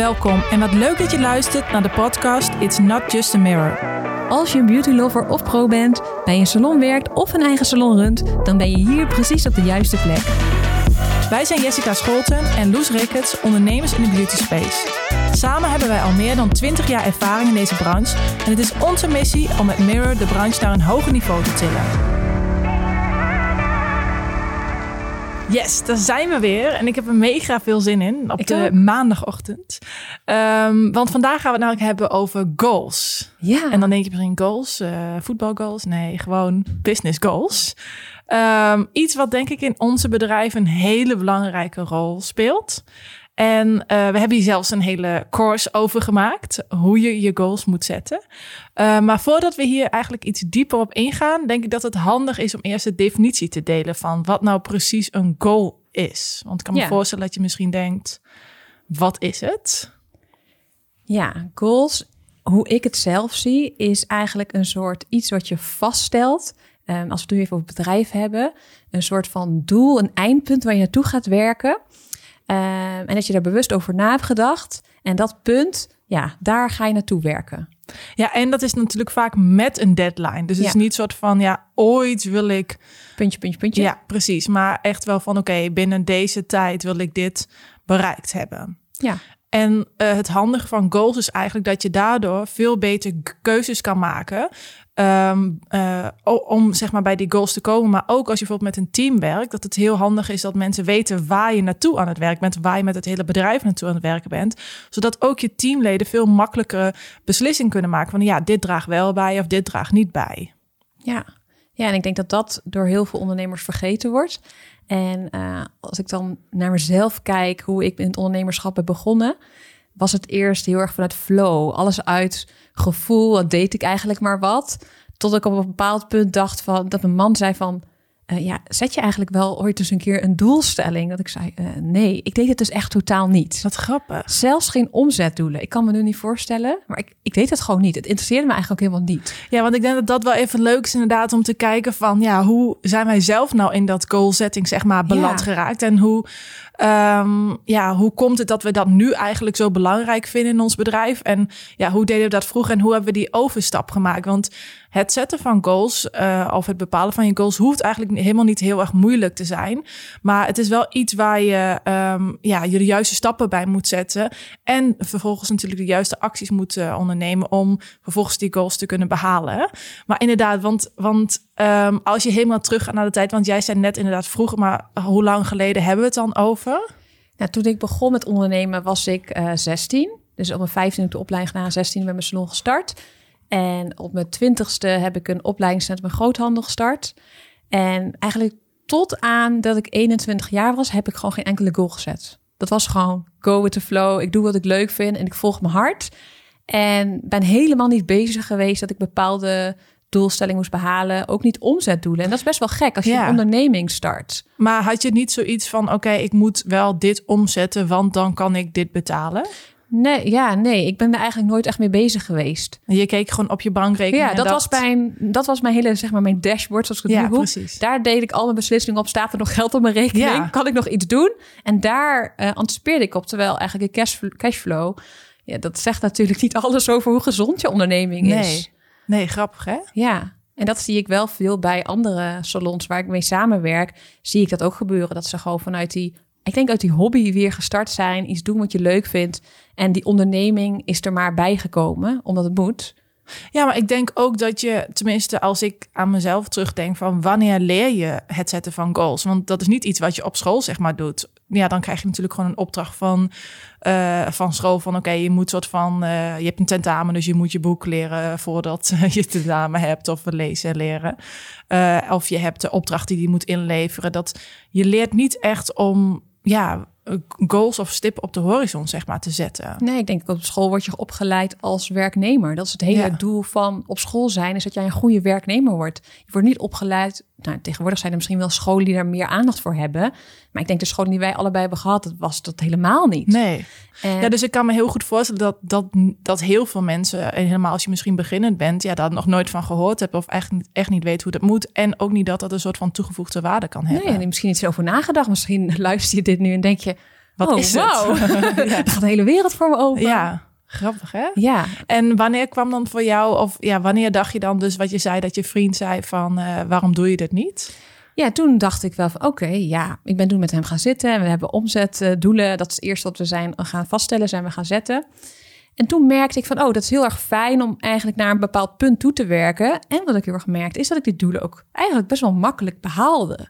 Welkom en wat leuk dat je luistert naar de podcast It's Not Just a Mirror. Als je een beauty lover of pro bent, bij een salon werkt of een eigen salon runt, dan ben je hier precies op de juiste plek. Wij zijn Jessica Scholten en Loes Ricketts, ondernemers in de beauty space. Samen hebben wij al meer dan 20 jaar ervaring in deze branche en het is onze missie om met Mirror de branche naar een hoger niveau te tillen. Yes, daar zijn we weer. En ik heb er mega veel zin in op Ik de ook. maandagochtend. Ehm, want vandaag gaan we het namelijk hebben over goals. Ja, En dan denk je misschien goals, eh voetbalgoals. Nee, gewoon business goals. Ehm, iets wat denk ik in onze bedrijf een hele belangrijke rol speelt. En eh, we hebben hier zelfs een hele course over gemaakt. Hoe je je goals moet zetten. Eh, maar voordat we hier eigenlijk iets dieper op ingaan, denk ik dat het handig is om eerst de definitie te delen van wat nou precies een goal is. Want ik kan me Ja. voorstellen dat je misschien denkt, wat is het? ja, goals, hoe ik het zelf zie, is eigenlijk een soort iets wat je vaststelt. Ehm, als we het nu even over bedrijf hebben, een soort van doel, een eindpunt waar je naartoe gaat werken. Ehm, en dat je daar bewust over na hebt gedacht. En dat punt, ja, daar ga je naartoe werken. Ja, en dat is natuurlijk vaak met een deadline. Dus het is niet soort van, ja, ooit wil ik Puntje, puntje, puntje. Ja, precies. Maar echt wel van oké, binnen deze tijd wil ik dit bereikt hebben. ja. En eh, het handige van goals is eigenlijk dat je daardoor veel beter keuzes kan maken. ehm, eh, om zeg maar bij die goals te komen. Maar ook als je bijvoorbeeld met een team werkt, dat het heel handig is dat mensen weten waar je naartoe aan het werk bent. Waar je met het hele bedrijf naartoe aan het werken bent. Zodat ook je teamleden veel makkelijkere beslissingen kunnen maken. Van ja, dit draagt wel bij of dit draagt niet bij. Ja. ja, en ik denk dat dat door heel veel ondernemers vergeten wordt. En eh, als ik dan naar mezelf kijk, hoe ik in het ondernemerschap ben begonnen, was het eerst heel erg vanuit flow. Alles uit gevoel, dat deed ik eigenlijk maar wat. Tot ik op een bepaald punt dacht van, dat mijn man zei van, eh, ja, zet je eigenlijk wel ooit eens een keer een doelstelling? Dat ik zei, eh, nee, ik deed het dus echt totaal niet. Wat grappig. Zelfs geen omzetdoelen. Ik kan me nu niet voorstellen, maar ik, ik deed het gewoon niet. Het interesseerde me eigenlijk ook helemaal niet. Ja, want ik denk dat dat wel even leuk is inderdaad om te kijken van ja, hoe zijn wij zelf nou in dat goal setting zeg maar beland Ja. geraakt en hoe ehm, ja, hoe komt het dat we dat nu eigenlijk zo belangrijk vinden in ons bedrijf en ja, hoe deden we dat vroeger en hoe hebben we die overstap gemaakt? Want het zetten van goals eh, of het bepalen van je goals hoeft eigenlijk helemaal niet heel erg moeilijk te zijn, maar het is wel iets waar je ehm, ja, je de juiste stappen bij moet zetten en vervolgens natuurlijk de juiste acties moet eh, ondernemen om vervolgens die goals te kunnen behalen. Maar inderdaad, want, want ehm, als je helemaal terug gaat naar de tijd, want jij zei net inderdaad vroeger, maar hoe lang geleden hebben we het dan over? Nou, toen ik begon met ondernemen was ik eh 16. Dus op mijn 15 heb de opleiding gedaan, 16 met mijn salon gestart. En op mijn 20ste heb ik een opleidingscentrum in groothandel gestart. En eigenlijk tot aan dat ik 21 jaar was, heb ik gewoon geen enkele goal gezet. Dat was gewoon go with the flow. Ik doe wat ik leuk vind en ik volg mijn hart. En ben helemaal niet bezig geweest dat ik bepaalde doelstellingen moest behalen. Ook niet omzetdoelen. En dat is best wel gek als je Ja. een onderneming start. Maar had je niet zoiets van, oké, ik moet wel dit omzetten, want dan kan ik dit betalen? Nee, ja, nee. Ik ben er eigenlijk nooit echt mee bezig geweest. Je keek gewoon op je bankrekening Ja, dat was, mijn, dat was mijn hele, zeg maar, mijn dashboard, zoals ik het Ja, noem. precies. Daar deed ik al mijn beslissingen op. Staat er nog geld op mijn rekening? Ja. Kan ik nog iets doen? En daar eh anticipeerde ik op. Terwijl eigenlijk de cash, cashflow, ja, dat zegt natuurlijk niet alles over hoe gezond je onderneming is. Nee. Grappig hè? Ja, en dat zie ik wel veel bij andere salons waar ik mee samenwerk. Zie ik dat ook gebeuren. Dat ze gewoon vanuit die, ik denk uit die hobby weer gestart zijn. Iets doen wat je leuk vindt. En die onderneming is er maar bijgekomen, omdat het moet. Ja, maar ik denk ook dat je, tenminste als ik aan mezelf terugdenk van wanneer leer je het zetten van goals? Want dat is niet iets wat je op school zeg maar doet. Ja, dan krijg je natuurlijk gewoon een opdracht van, eh, van school van oké, je moet soort van, eh, je hebt een tentamen, dus je moet je boek leren voordat je tentamen hebt of lezen en leren. Eh, of je hebt de opdracht die je moet inleveren. Dat je leert niet echt om, ja, goals of stippen op de horizon zeg maar te zetten. Nee, ik denk op school word je opgeleid als werknemer. Dat is het hele Ja. doel van op school zijn, is dat jij een goede werknemer wordt. Je wordt niet opgeleid. Nou, tegenwoordig zijn er misschien wel scholen die daar meer aandacht voor hebben. Maar ik denk de scholen die wij allebei hebben gehad, dat was dat helemaal niet. Nee. En- Ja, dus ik kan me heel goed voorstellen dat, dat, dat heel veel mensen, en helemaal als je misschien beginnend bent, ja, daar nog nooit van gehoord hebt of echt niet, echt niet weet hoe dat moet. En ook niet dat dat een soort van toegevoegde waarde kan hebben. Nee, en misschien iets over nagedacht. Misschien luister je dit nu en denk je... Wat oh, is wow. het? Gaat de hele wereld voor me open. ja, grappig hè? Ja. En wanneer kwam dan voor jou, of ja, wanneer dacht je dan dus wat je zei, dat je vriend zei van eh, waarom doe je dit niet? Ja, toen dacht ik wel van oké, ja, ik ben toen met hem gaan zitten en we hebben omzetdoelen. Dat is het eerste wat we zijn gaan vaststellen, zijn we gaan zetten. En toen merkte ik van, oh, dat is heel erg fijn om eigenlijk naar een bepaald punt toe te werken. En wat ik heel erg merkte, is dat ik die doelen ook eigenlijk best wel makkelijk behaalde.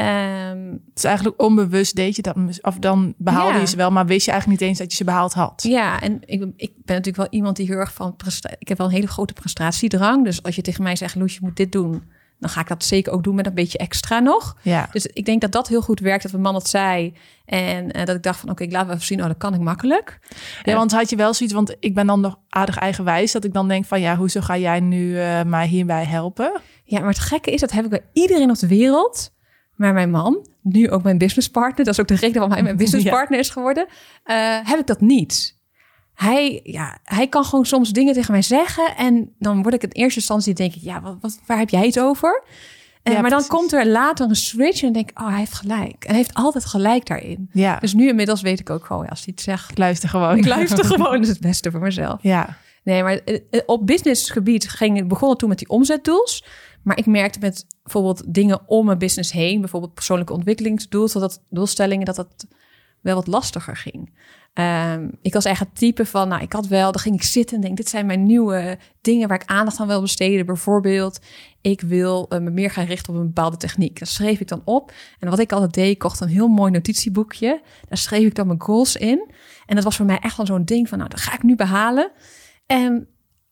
Ehm, Het is eigenlijk onbewust deed je dat, of dan behaalde Ja. je ze wel, maar wist je eigenlijk niet eens dat je ze behaald had. ja, en ik, ben- ik ben natuurlijk wel iemand die heel erg van Ik heb wel een hele grote prestatiedrang. Dus als je tegen mij zegt, Loes, je moet dit doen, dan ga ik dat zeker ook doen met een beetje extra nog. Ja, Dus ik denk dat dat heel goed werkt, dat mijn man dat zei. En eh, dat ik dacht van, oké, ik laat even zien, oh, dat kan ik makkelijk. ja, want had je wel zoiets, want ik ben dan nog aardig eigenwijs, dat ik dan denk van ja, hoezo ga jij nu eh, mij hierbij helpen? Ja, maar het gekke is, dat heb ik bij iedereen op de wereld. Maar mijn man, nu ook mijn businesspartner, dat is ook de reden waarom hij mijn businesspartner is geworden, eh, heb ik dat niet. Hij, ja, hij kan gewoon soms dingen tegen mij zeggen en dan word ik in eerste instantie denk ik, ja, wat, wat, waar heb jij het over? Eh, Ja, maar dan komt er later een switch en denk ik, oh, hij heeft gelijk. En hij heeft altijd gelijk daarin. Ja, Dus nu inmiddels weet ik ook gewoon, als hij het zegt, ik luister gewoon. ik luister gewoon, dat is het beste voor mezelf. Ja, Nee, maar eh, op businessgebied ging, begon het toen met die omzetdoels. Maar ik merkte met bijvoorbeeld dingen om mijn business heen, bijvoorbeeld persoonlijke ontwikkelingsdoel, dat doelstellingen, dat dat wel wat lastiger ging. Ehm, ik was echt het type van, nou, ik had wel, dan ging ik zitten en denk, dit zijn mijn nieuwe dingen waar ik aandacht aan wil besteden. Bijvoorbeeld, ik wil eh, me meer gaan richten op een bepaalde techniek. Dat schreef ik dan op. En wat ik altijd deed, ik kocht een heel mooi notitieboekje. Daar schreef ik dan mijn goals in. En dat was voor mij echt wel zo'n ding van, nou, dat ga ik nu behalen. En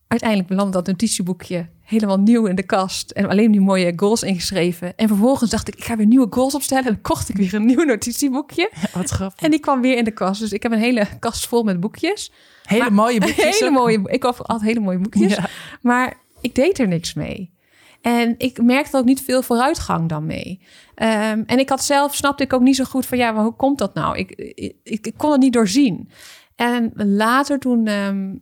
uiteindelijk belandde dat notitieboekje helemaal nieuw in de kast. En alleen die mooie goals ingeschreven. En vervolgens dacht ik, ik ga weer nieuwe goals opstellen. En dan kocht ik weer een nieuw notitieboekje. wat grappig. En die kwam weer in de kast. Dus ik heb een hele kast vol met boekjes. Hele Maar- mooie boekjes. Hele mooie, ik koop altijd hele mooie boekjes. Ja. Maar ik deed er niks mee. En ik merkte ook niet veel vooruitgang dan mee. Ehm, en ik had zelf, snapte ik ook niet zo goed van ja, maar hoe komt dat nou? Ik, ik, ik, ik kon het niet doorzien. En later toen ehm,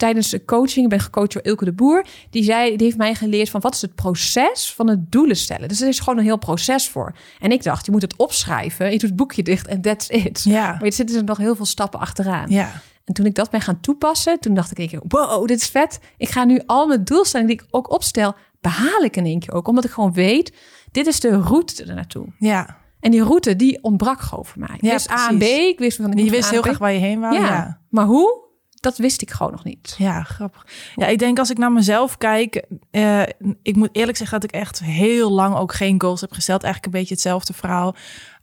tijdens de coaching, ik ben gecoacht door Ilke de Boer, die zei, die heeft mij geleerd van wat is het proces van het doelen stellen. Dus er is gewoon een heel proces voor. En ik dacht, je moet het opschrijven, je doet het boekje dicht en that's it. Ja. Maar er zitten er nog heel veel stappen achteraan. Ja, En toen ik dat ben gaan toepassen, toen dacht ik, wow, dit is vet. Ik ga nu al mijn doelstellingen die ik ook opstel, behaal ik in één keer ook. Omdat ik gewoon weet, dit is de route er naartoe. ja. En die route, die ontbrak gewoon voor mij. Ik Ja, wist A en B, ik wist van... ik Je wist heel graag waar je heen wou. Ja. ja. maar hoe? Dat wist ik gewoon nog niet. Ja, grappig. Ja, ik denk als ik naar mezelf kijk, eh, ik moet eerlijk zeggen dat ik echt heel lang ook geen goals heb gesteld. Eigenlijk een beetje hetzelfde verhaal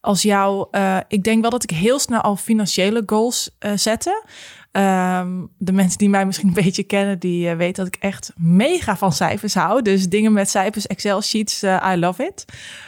als jou. Eh, ik denk wel dat ik heel snel al financiële goals eh, zette. Ehm, de mensen die mij misschien een beetje kennen, die weten dat ik echt mega van cijfers hou. Dus dingen met cijfers, Excel sheets, I love it.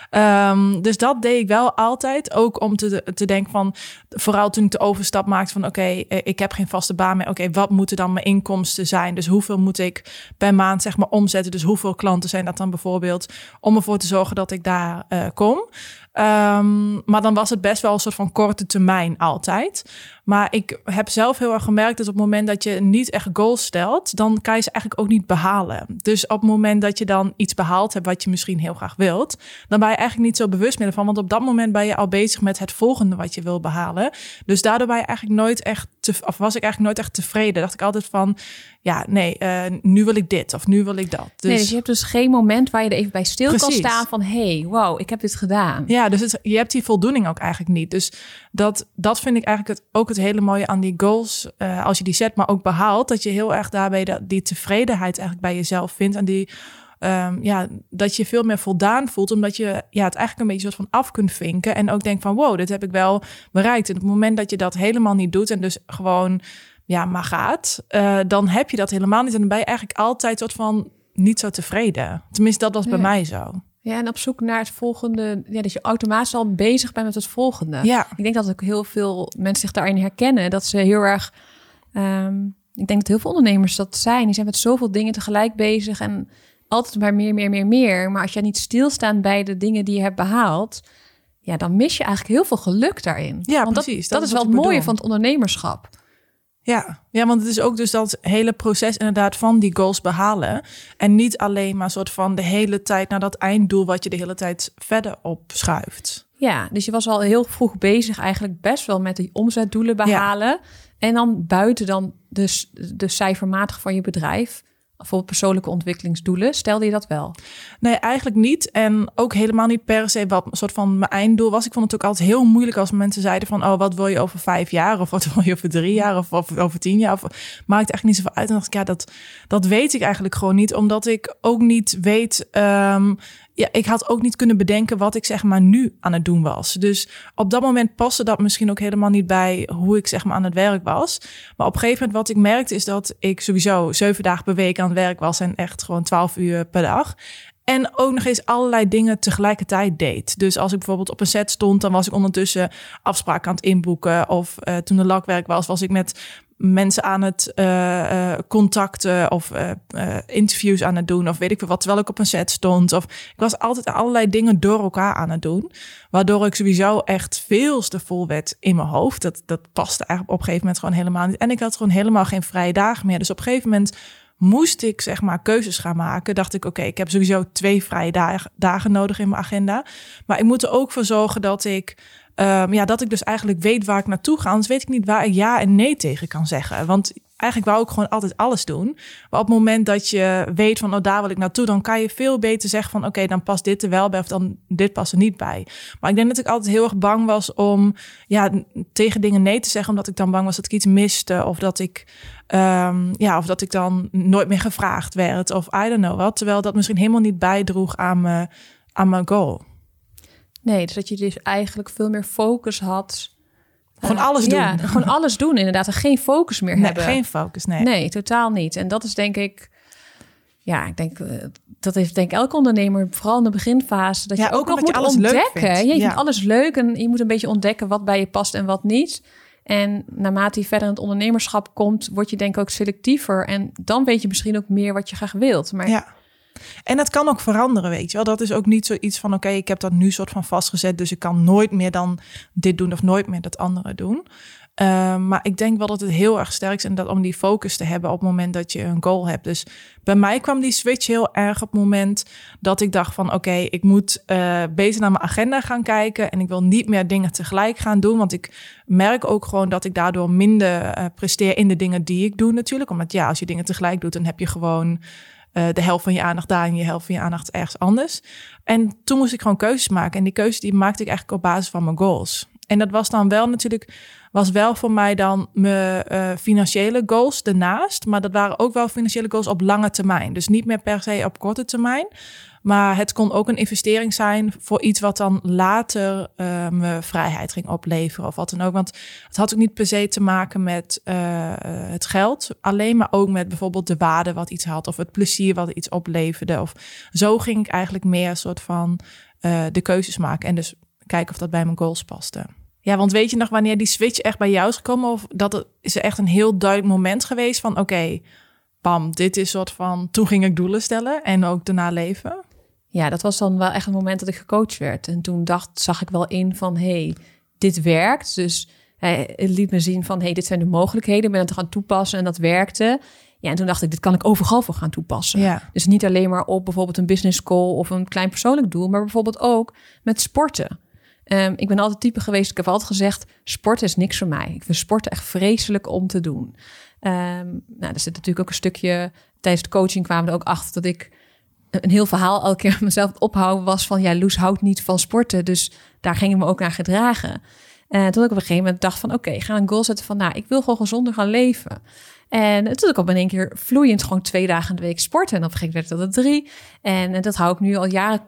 Ehm, dus dat deed ik wel altijd. Ook om te, te denken van, vooral toen ik de overstap maakte van, oké, eh, ik heb geen vaste baan meer. Oké, wat moeten dan mijn inkomsten zijn? Dus hoeveel moet ik per maand zeg maar omzetten? Dus hoeveel klanten zijn dat dan bijvoorbeeld? Om ervoor te zorgen dat ik daar eh, kom. Ehm, maar dan was het best wel een soort van korte termijn altijd. Maar ik heb zelf heel erg gemerkt dat op het moment dat je niet echt goals stelt, dan kan je ze eigenlijk ook niet behalen. Dus op het moment dat je dan iets behaald hebt wat je misschien heel graag wilt, dan ben je eigenlijk niet zo bewust meer ervan. Want op dat moment ben je al bezig met het volgende wat je wil behalen. Dus daardoor ben je eigenlijk nooit echt, te, of was ik eigenlijk nooit echt tevreden. Dacht ik altijd van, ja, nee, eh, nu wil ik dit of nu wil ik dat. Dus, Nee, dus je hebt dus geen moment waar je er even bij stil kan staan van... hey, wow, ik heb dit gedaan. Ja, dus het, je hebt die voldoening ook eigenlijk niet. Dus dat, dat vind ik eigenlijk het, ook het hele mooie aan die goals. eh, als je die zet, maar ook behaalt. Dat je heel erg daarbij de, die tevredenheid eigenlijk bij jezelf vindt. En die, ehm, ja, dat je veel meer voldaan voelt. Omdat je ja, het eigenlijk een beetje soort van af kunt vinken. En ook denkt van wow, dit heb ik wel bereikt. En op het moment dat je dat helemaal niet doet. En dus gewoon ja, maar gaat. eh, dan heb je dat helemaal niet. En dan ben je eigenlijk altijd soort van niet zo tevreden. Tenminste, dat was bij mij zo. Ja, en op zoek naar het volgende. Ja, dat je automatisch al bezig bent met het volgende. Ja. Ik denk dat ook heel veel mensen zich daarin herkennen. Dat ze heel erg. ehm, ik denk dat heel veel ondernemers dat zijn. Die zijn met zoveel dingen tegelijk bezig en altijd maar meer, meer, meer, meer. Maar als je niet stilstaat bij de dingen die je hebt behaald, ja, dan mis je eigenlijk heel veel geluk daarin. Ja, Want precies. Dat, Dat dat, is wel het mooie bedoel. van het ondernemerschap. Ja. ja, want het is ook dus dat hele proces inderdaad van die goals behalen. En niet alleen maar soort van de hele tijd naar dat einddoel wat je de hele tijd verder opschuift. Ja, dus je was al heel vroeg bezig eigenlijk best wel met die omzetdoelen behalen. En dan buiten dan dus de cijfermatig van je bedrijf bijvoorbeeld persoonlijke ontwikkelingsdoelen. Stelde je dat wel? Nee, eigenlijk niet. En ook helemaal niet per se wat een soort van mijn einddoel was. Ik vond het ook altijd heel moeilijk als mensen zeiden van... oh, wat wil je over vijf jaar? Of wat wil je over drie jaar? Of, over tien jaar? Of, maakt echt niet zoveel uit. En dacht ik, ja, dat, dat weet ik eigenlijk gewoon niet. Omdat ik ook niet weet... Um, ja, ik had ook niet kunnen bedenken wat ik zeg maar nu aan het doen was. Dus op dat moment paste dat misschien ook helemaal niet bij hoe ik zeg maar aan het werk was. Maar op een gegeven moment wat ik merkte is dat ik sowieso zeven dagen per week aan het werk was en echt gewoon twaalf uur per dag. En ook nog eens allerlei dingen tegelijkertijd deed. Dus als ik bijvoorbeeld op een set stond, dan was ik ondertussen afspraken aan het inboeken. Of uh, toen de lakwerk was, was ik met mensen aan het uh, contacten of uh, interviews aan het doen of weet ik veel wat, terwijl ik op een set stond. Of ik was altijd allerlei dingen door elkaar aan het doen, waardoor ik sowieso echt veel te vol werd in mijn hoofd. Dat, dat paste eigenlijk op een gegeven moment gewoon helemaal niet. En ik had gewoon helemaal geen vrije dagen meer. Dus op een gegeven moment moest ik zeg maar keuzes gaan maken. Dacht ik, oké, ik heb sowieso twee vrije dagen, dagen nodig in mijn agenda. Maar ik moet er ook voor zorgen dat ik Um, ja, dat ik dus eigenlijk weet waar ik naartoe ga. Anders weet ik niet waar ik ja en nee tegen kan zeggen. Want eigenlijk wou ik gewoon altijd alles doen. Maar op het moment dat je weet van, oh, daar wil ik naartoe, dan kan je veel beter zeggen van, oké, dan past dit er wel bij of dan dit past er niet bij. Maar ik denk dat ik altijd heel erg bang was om, ja, tegen dingen nee te zeggen, omdat ik dan bang was dat ik iets miste of dat ik, um, ja, of dat ik dan nooit meer gevraagd werd of I don't know wat. Terwijl dat misschien helemaal niet bijdroeg aan, me, aan mijn goal. Nee, dus dat je dus eigenlijk veel meer focus had. Gewoon uh, alles doen. Ja, gewoon alles doen inderdaad. En geen focus meer nee, hebben. Geen focus, nee. Nee, totaal niet. En dat is denk ik... Ja, ik denk, uh, dat heeft denk ik elke ondernemer, vooral in de beginfase, dat ja, je ook, ook nog moet alles ontdekken. Leuk ja, je vindt alles leuk en je moet een beetje ontdekken wat bij je past en wat niet. En naarmate je verder in het ondernemerschap komt, word je denk ik ook selectiever. En dan weet je misschien ook meer wat je graag wilt. Maar ja. En het kan ook veranderen, weet je wel. Dat is ook niet zoiets van, oké, ik heb dat nu soort van vastgezet, dus ik kan nooit meer dan dit doen of nooit meer dat andere doen. Uh, maar ik denk wel dat het heel erg sterk is en dat om die focus te hebben op het moment dat je een goal hebt. Dus bij mij kwam die switch heel erg op het moment dat ik dacht van oké, ik moet uh, beter naar mijn agenda gaan kijken en ik wil niet meer dingen tegelijk gaan doen, want ik merk ook gewoon dat ik daardoor minder uh, presteer in de dingen die ik doe natuurlijk. Omdat ja, als je dingen tegelijk doet, dan heb je gewoon uh, de helft van je aandacht daar en je helft van je aandacht ergens anders. En toen moest ik gewoon keuzes maken. En die keuzes die maakte ik eigenlijk op basis van mijn goals. En dat was dan wel natuurlijk, was wel voor mij dan mijn uh, financiële goals ernaast. Maar dat waren ook wel financiële goals op lange termijn. Dus niet meer per se op korte termijn. Maar het kon ook een investering zijn voor iets wat dan later uh, me vrijheid ging opleveren of wat dan ook. Want het had ook niet per se te maken met uh, het geld alleen, maar ook met bijvoorbeeld de waarde wat iets had of het plezier wat iets opleverde. Of zo ging ik eigenlijk meer een soort van uh, de keuzes maken en dus kijken of dat bij mijn goals paste. Ja, want weet je nog wanneer die switch echt bij jou is gekomen? Of dat is er echt een heel duidelijk moment geweest van oké, bam, dit is soort van. Toen ging ik doelen stellen en ook daarna leven. Ja, dat was dan wel echt een moment dat ik gecoacht werd. En toen dacht, zag ik wel in van, hey, dit werkt. Dus hij liet me zien van, hey, dit zijn de mogelijkheden. Ik ben het gaan toepassen en dat werkte. Ja, en toen dacht ik, dit kan ik overal voor gaan toepassen. Ja. Dus niet alleen maar op bijvoorbeeld een business goal of een klein persoonlijk doel, maar bijvoorbeeld ook met sporten. Um, ik ben altijd type geweest, ik heb altijd gezegd, sport is niks voor mij. Ik vind sporten echt vreselijk om te doen. Um, nou, er zit natuurlijk ook een stukje, tijdens de coaching kwamen we er ook achter dat ik een heel verhaal elke keer mezelf ophouden was van ja, Loes houdt niet van sporten. Dus daar ging ik me ook naar gedragen. En toen ik op een gegeven moment dacht van oké, okay, ga een goal zetten van nou, ik wil gewoon gezonder gaan leven. En toen ik op in één keer vloeiend gewoon twee dagen in de week sporten. En op een gegeven moment werd dat drie. En, dat hou ik nu al jaren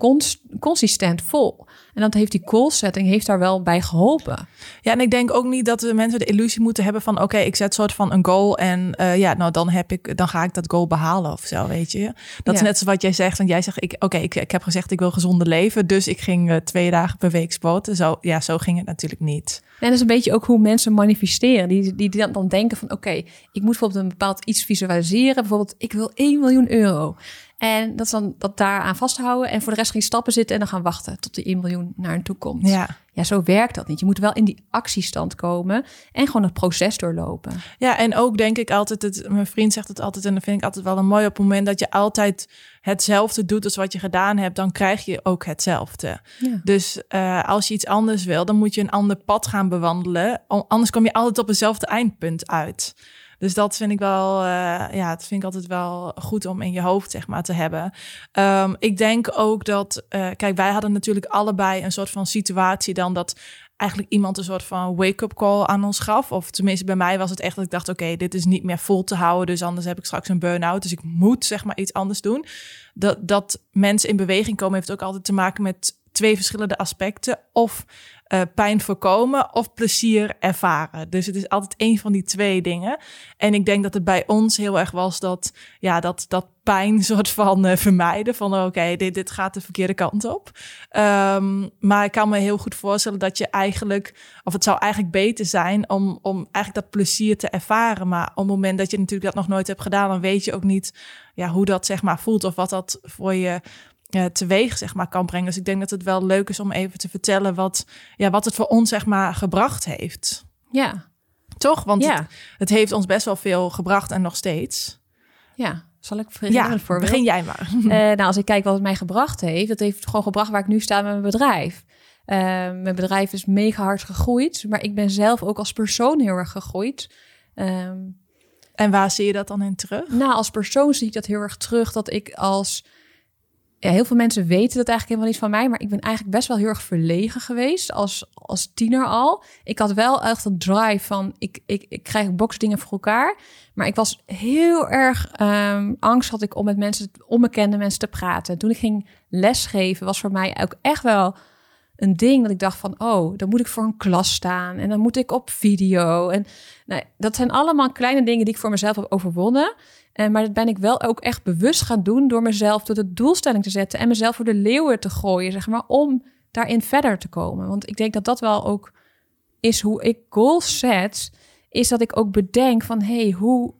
consistent vol. En dat heeft die goal setting heeft daar wel bij geholpen. Ja, en ik denk ook niet dat de mensen de illusie moeten hebben van oké, ik zet soort van een goal en uh, ja, nou dan heb ik, dan ga ik dat goal behalen of zo, weet je. Dat is net zoals wat jij zegt. Want jij zegt, ik, oké, ik, ik heb gezegd ik wil gezonder leven, dus ik ging uh, twee dagen per week sporten. Zo, ja, zo ging het natuurlijk niet. En dat is een beetje ook hoe mensen manifesteren. Die, die, die dan denken van oké, ik moet bijvoorbeeld een bepaald iets visualiseren. Bijvoorbeeld, ik wil 1 miljoen euro. En dat is dan dat daaraan vasthouden en voor de rest geen stappen zitten en dan gaan wachten tot die 1 miljoen naar een toe komt. Ja. ja, zo werkt dat niet. Je moet wel in die actiestand komen en gewoon het proces doorlopen. Ja, en ook denk ik altijd, het, mijn vriend zegt het altijd en dat vind ik altijd wel een mooi op het moment dat je altijd hetzelfde doet als wat je gedaan hebt, dan krijg je ook hetzelfde. Ja. Dus uh, als je iets anders wil, dan moet je een ander pad gaan bewandelen. Anders kom je altijd op hetzelfde eindpunt uit. Dus dat vind ik wel, uh, ja, dat vind ik altijd wel goed om in je hoofd, zeg maar, te hebben. Um, ik denk ook dat, uh, kijk, wij hadden natuurlijk allebei een soort van situatie dan dat eigenlijk iemand een soort van wake-up call aan ons gaf. Of tenminste, bij mij was het echt dat ik dacht, oké, dit is niet meer vol te houden, dus anders heb ik straks een burn-out. Dus ik moet, zeg maar, iets anders doen. Dat, dat mensen in beweging komen heeft ook altijd te maken met twee verschillende aspecten. Of uh, pijn voorkomen of plezier ervaren. Dus het is altijd een van die twee dingen. En ik denk dat het bij ons heel erg was dat, ja, dat, dat pijn soort van uh, vermijden. Van oké, okay, dit, dit gaat de verkeerde kant op. Um, maar ik kan me heel goed voorstellen dat je eigenlijk, of het zou eigenlijk beter zijn om, om eigenlijk dat plezier te ervaren. Maar op het moment dat je natuurlijk dat nog nooit hebt gedaan, dan weet je ook niet ja, hoe dat zeg maar voelt of wat dat voor je uh, teweeg zeg maar, kan brengen. Dus ik denk dat het wel leuk is om even te vertellen wat, ja, wat het voor ons zeg maar, gebracht heeft. Ja. Toch? Want Ja. het, het heeft ons best wel veel gebracht en nog steeds. Ja, zal ik beginnen Ja, voorbeeld? begin jij maar. Eh, nou, als ik kijk wat het mij gebracht heeft, dat heeft gewoon gebracht waar ik nu sta met mijn bedrijf. Eh, mijn bedrijf is mega hard gegroeid, maar ik ben zelf ook als persoon heel erg gegroeid. Ehm, En waar zie je dat dan in terug? nou, als persoon zie ik dat heel erg terug dat ik als. Heel veel mensen weten dat eigenlijk helemaal niet van mij, maar ik ben eigenlijk best wel heel erg verlegen geweest als, als tiener al. Ik had wel echt een drive van ik, ik, ik krijg boxdingen voor elkaar, maar ik was heel erg ehm, angst had ik om met mensen, onbekende mensen te praten. Toen ik ging lesgeven was voor mij ook echt wel een ding dat ik dacht van, oh, dan moet ik voor een klas staan en dan moet ik op video. En nou, dat zijn allemaal kleine dingen die ik voor mezelf heb overwonnen. Eh, maar dat ben ik wel ook echt bewust gaan doen door mezelf tot de doelstelling te zetten en mezelf voor de leeuwen te gooien, zeg maar, om daarin verder te komen. Want ik denk dat dat wel ook is hoe ik goals zet, is dat ik ook bedenk van, hey, hoe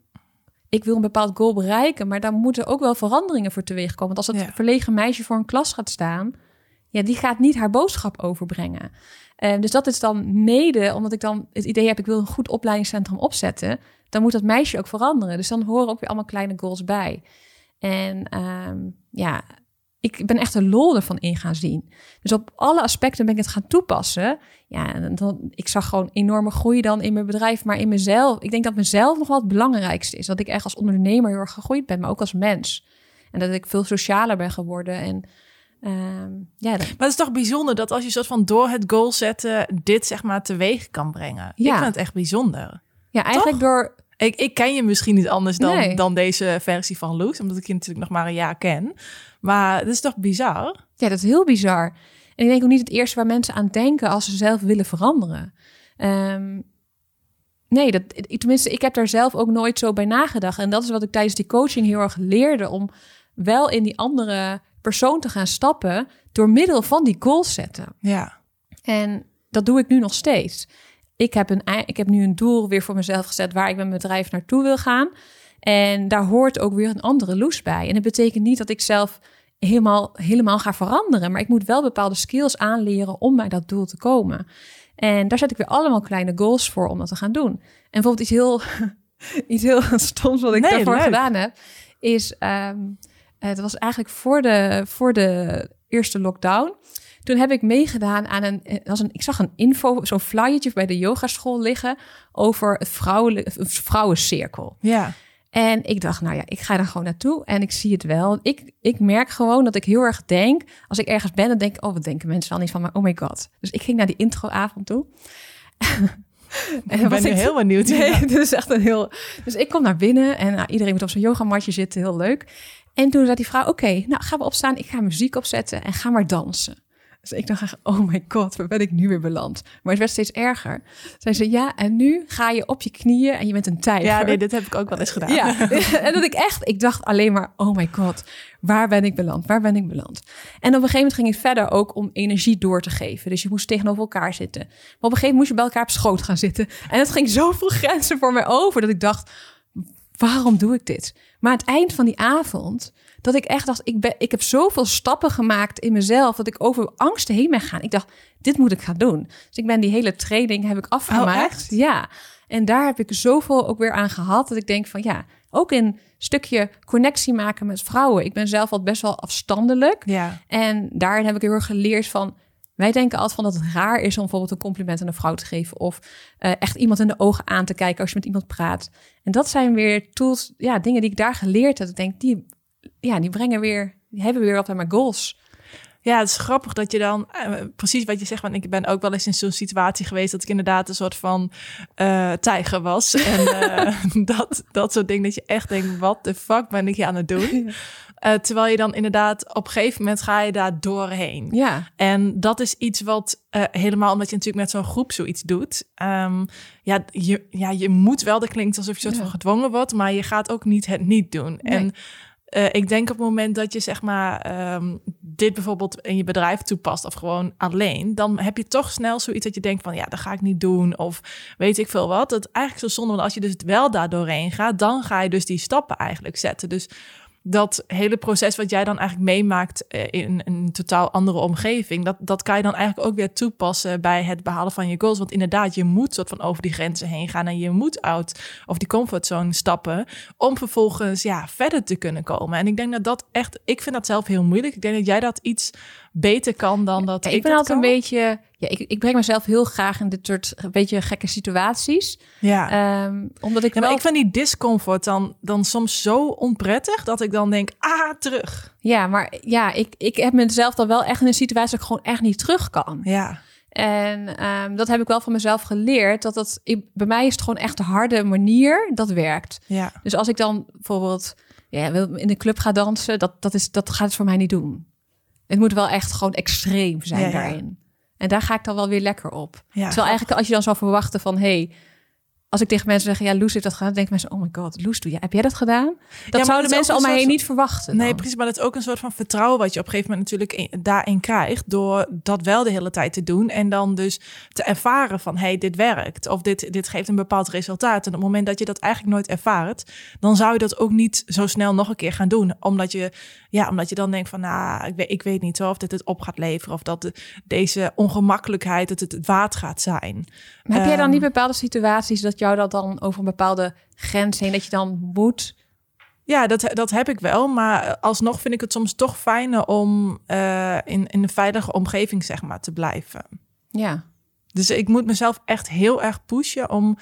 ik wil een bepaald goal bereiken, maar daar moeten ook wel veranderingen voor teweeg komen. Want als het Ja. verlegen meisje voor een klas gaat staan, ja, die gaat niet haar boodschap overbrengen. Eh, dus dat is dan mede, omdat ik dan het idee heb, ik wil een goed opleidingscentrum opzetten, dan moet dat meisje ook veranderen. Dus dan horen ook weer allemaal kleine goals bij. En ehm, ja, ik ben echt een lol ervan in gaan zien. Dus op alle aspecten ben ik het gaan toepassen. Ja, dan, ik zag gewoon enorme groei dan in mijn bedrijf, maar in mezelf. Ik denk dat mezelf nog wel het belangrijkste is. Dat ik echt als ondernemer heel erg gegroeid ben, maar ook als mens. En dat ik veel socialer ben geworden. En ehm, ja, dat, Maar het is toch bijzonder dat als je soort van door het goal zetten dit zeg maar teweeg kan brengen. Ja. Ik vind het echt bijzonder. ja eigenlijk Toch? door Ik, ik ken je misschien niet anders dan, Nee. dan deze versie van Loes, omdat ik je natuurlijk nog maar een jaar ken. Maar het is toch bizar? Ja, dat is heel bizar. En ik denk ook niet het eerste waar mensen aan denken als ze zelf willen veranderen. Ehm, nee, dat, tenminste, ik heb daar zelf ook nooit zo bij nagedacht. En dat is wat ik tijdens die coaching heel erg leerde om wel in die andere persoon te gaan stappen door middel van die goals zetten. Ja. En dat doe ik nu nog steeds. Ik heb, een, ik heb nu een doel weer voor mezelf gezet waar ik met mijn bedrijf naartoe wil gaan. En daar hoort ook weer een andere loes bij. En dat betekent niet dat ik zelf helemaal, helemaal ga veranderen. Maar ik moet wel bepaalde skills aanleren om bij dat doel te komen. En daar zet ik weer allemaal kleine goals voor om dat te gaan doen. En bijvoorbeeld iets heel, iets heel stoms wat ik Nee, daarvoor leuk. gedaan heb, is... ehm, het was eigenlijk voor de, voor de eerste lockdown. Toen heb ik meegedaan aan een, eh, als een ik zag een info, zo'n flyertje bij de yogaschool liggen over het vrouwelijk, vrouwencirkel. Ja. En ik dacht, nou ja, ik ga er gewoon naartoe en ik zie het wel. Ik, ik merk gewoon dat ik heel erg denk, als ik ergens ben, dan denk ik, oh, wat denken mensen wel niet van me? Oh my god. Dus ik ging naar die introavond toe. En Ik was ben nu heel benieuwd. Nee, dit is echt een heel. Dus ik kom naar binnen en nou, iedereen moet op zijn yogamatje zitten, heel leuk. En toen zei die vrouw: Oké, nou gaan we opstaan. Ik ga muziek opzetten en ga maar dansen. Dus ik dacht: Oh my god, waar ben ik nu weer beland? Maar het werd steeds erger. Zei ze: Ja, en nu ga je op je knieën en je bent een tijger. Ja, nee, dit heb ik ook wel eens gedaan. Ja, en dat ik echt, ik dacht alleen maar, oh my god, waar ben ik beland? Waar ben ik beland? En op een gegeven moment ging het verder ook om energie door te geven. Dus je moest tegenover elkaar zitten. Maar op een gegeven moment moest je bij elkaar op schoot gaan zitten. En het ging zoveel grenzen voor mij over dat ik dacht, waarom doe ik dit? Maar aan het eind van die avond, Dat ik echt dacht, ik, ben, ik heb zoveel stappen gemaakt in mezelf... dat ik over angsten heen ben gaan. Ik dacht, dit moet ik gaan doen. Dus ik ben die hele training heb ik afgemaakt. ja, en daar heb ik zoveel ook weer aan gehad... dat ik denk van ja, ook in stukje connectie maken met vrouwen. Ik ben zelf al best wel afstandelijk. Ja. En daarin heb ik heel erg geleerd van... Wij denken altijd van dat het raar is om bijvoorbeeld een compliment aan een vrouw te geven. Of uh, echt iemand in de ogen aan te kijken als je met iemand praat. En dat zijn weer tools, ja, dingen die ik daar geleerd heb. Ik denk, die, ja, die brengen weer, die hebben weer wat bij mijn goals. Ja, het is grappig dat je dan uh, precies wat je zegt. Want ik ben ook wel eens in zo'n situatie geweest dat ik inderdaad een soort van uh, tijger was. En uh, dat, dat soort dingen dat je echt denkt, wat de fuck ben ik hier aan het doen? terwijl je dan inderdaad op een gegeven moment ga je daar doorheen. Ja. En dat is iets wat helemaal omdat je natuurlijk met zo'n groep zoiets doet. Um, ja, je, ja, je moet wel, dat klinkt alsof je soort ja. van gedwongen wordt, maar je gaat ook niet het niet doen. Nee. En uh, ik denk op het moment dat je zeg maar um, dit bijvoorbeeld in je bedrijf toepast of gewoon alleen, dan heb je toch snel zoiets dat je denkt van ja, dat ga ik niet doen of weet ik veel wat. Dat eigenlijk zo zonde, want als je dus wel daar doorheen gaat, dan ga je dus die stappen eigenlijk zetten. Dus dat hele proces wat jij dan eigenlijk meemaakt uh, in een totaal andere omgeving, dat, dat kan je dan eigenlijk ook weer toepassen bij het behalen van je goals. Want inderdaad, je moet soort van over die grenzen heen gaan en je moet uit of die comfortzone stappen om vervolgens ja, verder te kunnen komen. En ik denk dat dat echt, ik vind dat zelf heel moeilijk. Ik denk dat jij dat iets beter kan dan dat ja, ik. Ik ben dat altijd kan. een beetje, ja, ik, ik breng mezelf heel graag in dit soort een beetje gekke situaties. Ja. Um, omdat ik Ja, wel... maar ik vind die discomfort dan, dan soms zo onprettig dat ik dan denk, ah, terug. Ja, maar ja, ik, ik heb mezelf dan wel echt in een situatie dat ik gewoon echt niet terug kan. Ja. En um, dat heb ik wel van mezelf geleerd. Dat dat ik, bij mij is het gewoon echt de harde manier dat werkt. Ja. Dus als ik dan bijvoorbeeld ja, in de club ga dansen, dat, dat, is, dat gaat het voor mij niet doen. Het moet wel echt gewoon extreem zijn ja. daarin. En daar ga ik dan wel weer lekker op. Ja. Terwijl eigenlijk als je dan zou verwachten van... hey, als ik tegen mensen zeg, ja, Loes heeft dat gedaan... dan denken mensen, oh my god, Loes, doe je, heb jij dat gedaan? Dat zouden mensen om mij heen niet verwachten. Nee, dan. precies. Maar dat is ook een soort van vertrouwen wat je op een gegeven moment natuurlijk in- daarin krijgt. Door dat wel de hele tijd te doen. En dan dus te ervaren van, hey, dit werkt. Of dit, dit geeft een bepaald resultaat. En op het moment dat je dat eigenlijk nooit ervaart, dan zou je dat ook niet zo snel nog een keer gaan doen. Omdat je, ja, omdat je dan denkt van, nou, ik weet, ik weet niet of dit het op gaat leveren. Of dat de- deze ongemakkelijkheid het het waard gaat zijn. Maar heb jij dan Ehm, niet bepaalde situaties... dat jou dat dan over een bepaalde grens heen... dat je dan moet... Ja, dat, dat heb ik wel. Maar alsnog vind ik het soms toch fijner om eh, in, in een veilige omgeving, zeg maar, te blijven. Ja, Dus ik moet mezelf echt heel erg pushen om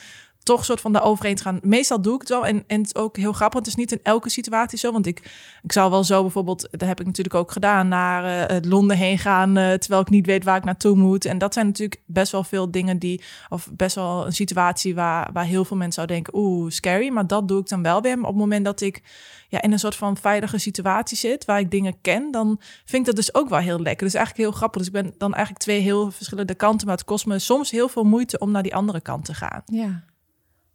toch soort van daaroverheen te gaan. Meestal doe ik het wel. En, en het is ook heel grappig. Het is niet in elke situatie zo. Want ik, ik zou wel zo bijvoorbeeld, dat heb ik natuurlijk ook gedaan, naar eh, Londen heen gaan. eh, terwijl ik niet weet waar ik naartoe moet. En dat zijn natuurlijk best wel veel dingen die, of best wel een situatie waar, waar heel veel mensen zouden denken, oeh, scary. Maar dat doe ik dan wel weer. Op het moment dat ik ja, in een soort van veilige situatie zit, waar ik dingen ken, dan vind ik dat dus ook wel heel lekker. Dus eigenlijk heel grappig. Dus ik ben dan eigenlijk twee heel verschillende kanten. Maar het kost me soms heel veel moeite om naar die andere kant te gaan. ja.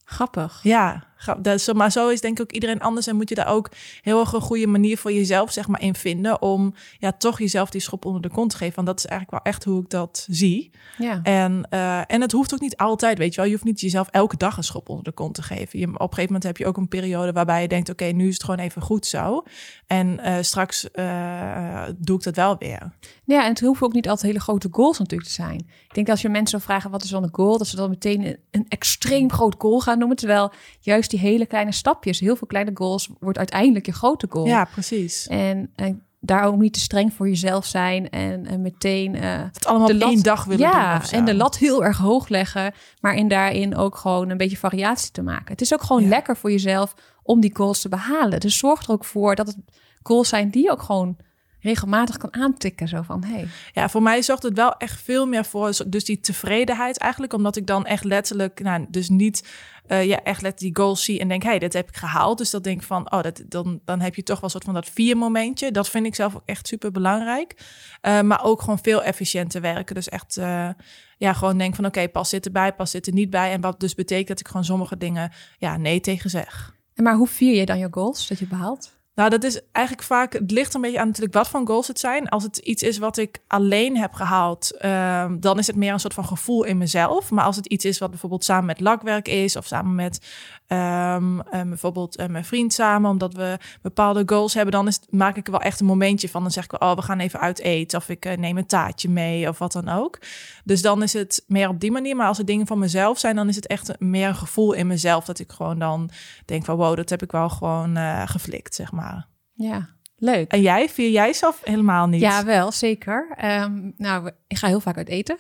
Grappig. Ja, is, maar zo is denk ik ook iedereen anders. En moet je daar ook heel erg een goede manier voor jezelf zeg maar, in vinden. Om ja, toch jezelf die schop onder de kont te geven. Want dat is eigenlijk wel echt hoe ik dat zie. Ja. En, eh, en het hoeft ook niet altijd, weet je wel. Je hoeft niet jezelf elke dag een schop onder de kont te geven. Je, op een gegeven moment heb je ook een periode waarbij je denkt... oké, nu is het gewoon even goed zo. En eh, straks eh, doe ik dat wel weer. Ja, en het hoeven ook niet altijd hele grote goals natuurlijk te zijn. Ik denk dat als je mensen zou vragen wat is dan een goal, dat ze dan meteen een, een extreem groot goal gaan noemen. Terwijl juist die hele kleine stapjes, heel veel kleine goals, wordt uiteindelijk je grote goal. Ja, precies. En, en daar ook niet te streng voor jezelf zijn en, en meteen eh, Het allemaal de lat- één dag willen doen ja, en de lat heel erg hoog leggen, maar in daarin ook gewoon een beetje variatie te maken. Het is ook gewoon Ja. lekker voor jezelf om die goals te behalen. Dus zorg er ook voor dat het goals zijn die ook gewoon regelmatig kan aantikken. Zo van, hey, Ja, voor mij zorgt het wel echt veel meer voor dus die tevredenheid eigenlijk. Omdat ik dan echt letterlijk, nou, dus niet eh, ja, echt let die goals zie en denk, hey, dit heb ik gehaald. Dus dat denk ik van, oh, dat, dan, dan heb je toch wel een soort van dat vier momentje. Dat vind ik zelf ook echt super belangrijk. Eh, maar ook gewoon veel efficiënter werken. Dus echt, eh, ja, gewoon denk van, oké, pas zit erbij, pas zit er niet bij. En wat dus betekent dat ik gewoon sommige dingen, ja, nee tegen zeg. En maar hoe vier je dan je goals dat je behaalt? Nou, dat is eigenlijk vaak, het ligt een beetje aan natuurlijk wat voor goals het zijn. Als het iets is wat ik alleen heb gehaald, ehm, dan is het meer een soort van gevoel in mezelf. Maar als het iets is wat bijvoorbeeld samen met lakwerk is, of samen met um, bijvoorbeeld uh, mijn vriend samen, omdat we bepaalde goals hebben, dan is, maak ik er wel echt een momentje van. Dan zeg ik, oh, we gaan even uit eten, of ik uh, neem een taartje mee, of wat dan ook. Dus dan is het meer op die manier. Maar als het dingen van mezelf zijn, dan is het echt meer een gevoel in mezelf, dat ik gewoon dan denk van, wow, dat heb ik wel gewoon geflikt, zeg maar. Ja, Leuk. En jij, vier jij zelf helemaal niet? Ja, wel, zeker. Um, nou, ik ga heel vaak uit eten.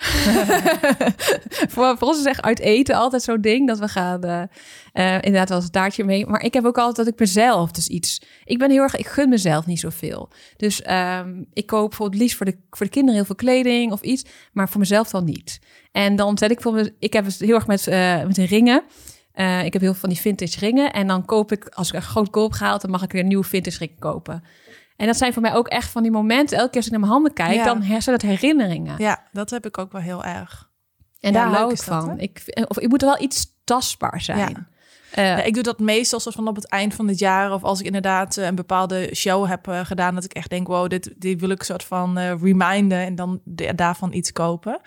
voor, voor, ons is echt uit eten altijd zo'n ding dat we gaan uh, uh, inderdaad wel eens een taartje mee. Maar ik heb ook altijd dat ik mezelf dus iets... Ik ben heel erg... Ik gun mezelf niet zoveel. Dus um, ik koop bijvoorbeeld liefst voor de, voor de kinderen heel veel kleding of iets. Maar voor mezelf dan niet. En dan zet ik voor me... Ik heb het heel erg met, uh, met ringen. Uh, ik heb heel veel van die vintage ringen. En dan koop ik, als ik een groot koop gehaald, dan mag ik weer een nieuwe vintage ring kopen. En dat zijn voor mij ook echt van die momenten. Elke keer als ik naar mijn handen kijk, ja. dan zijn dat herinneringen. Ja, dat heb ik ook wel heel erg. En ja, daar hou ik van. ik, of ik moet er wel iets tastbaar zijn. Ja. Uh, ja, ik doe dat meestal soort van op het eind van het jaar. Of als ik inderdaad uh, een bepaalde show heb uh, gedaan. Dat ik echt denk, wow, dit, dit wil ik soort van reminden. En dan daarvan iets kopen.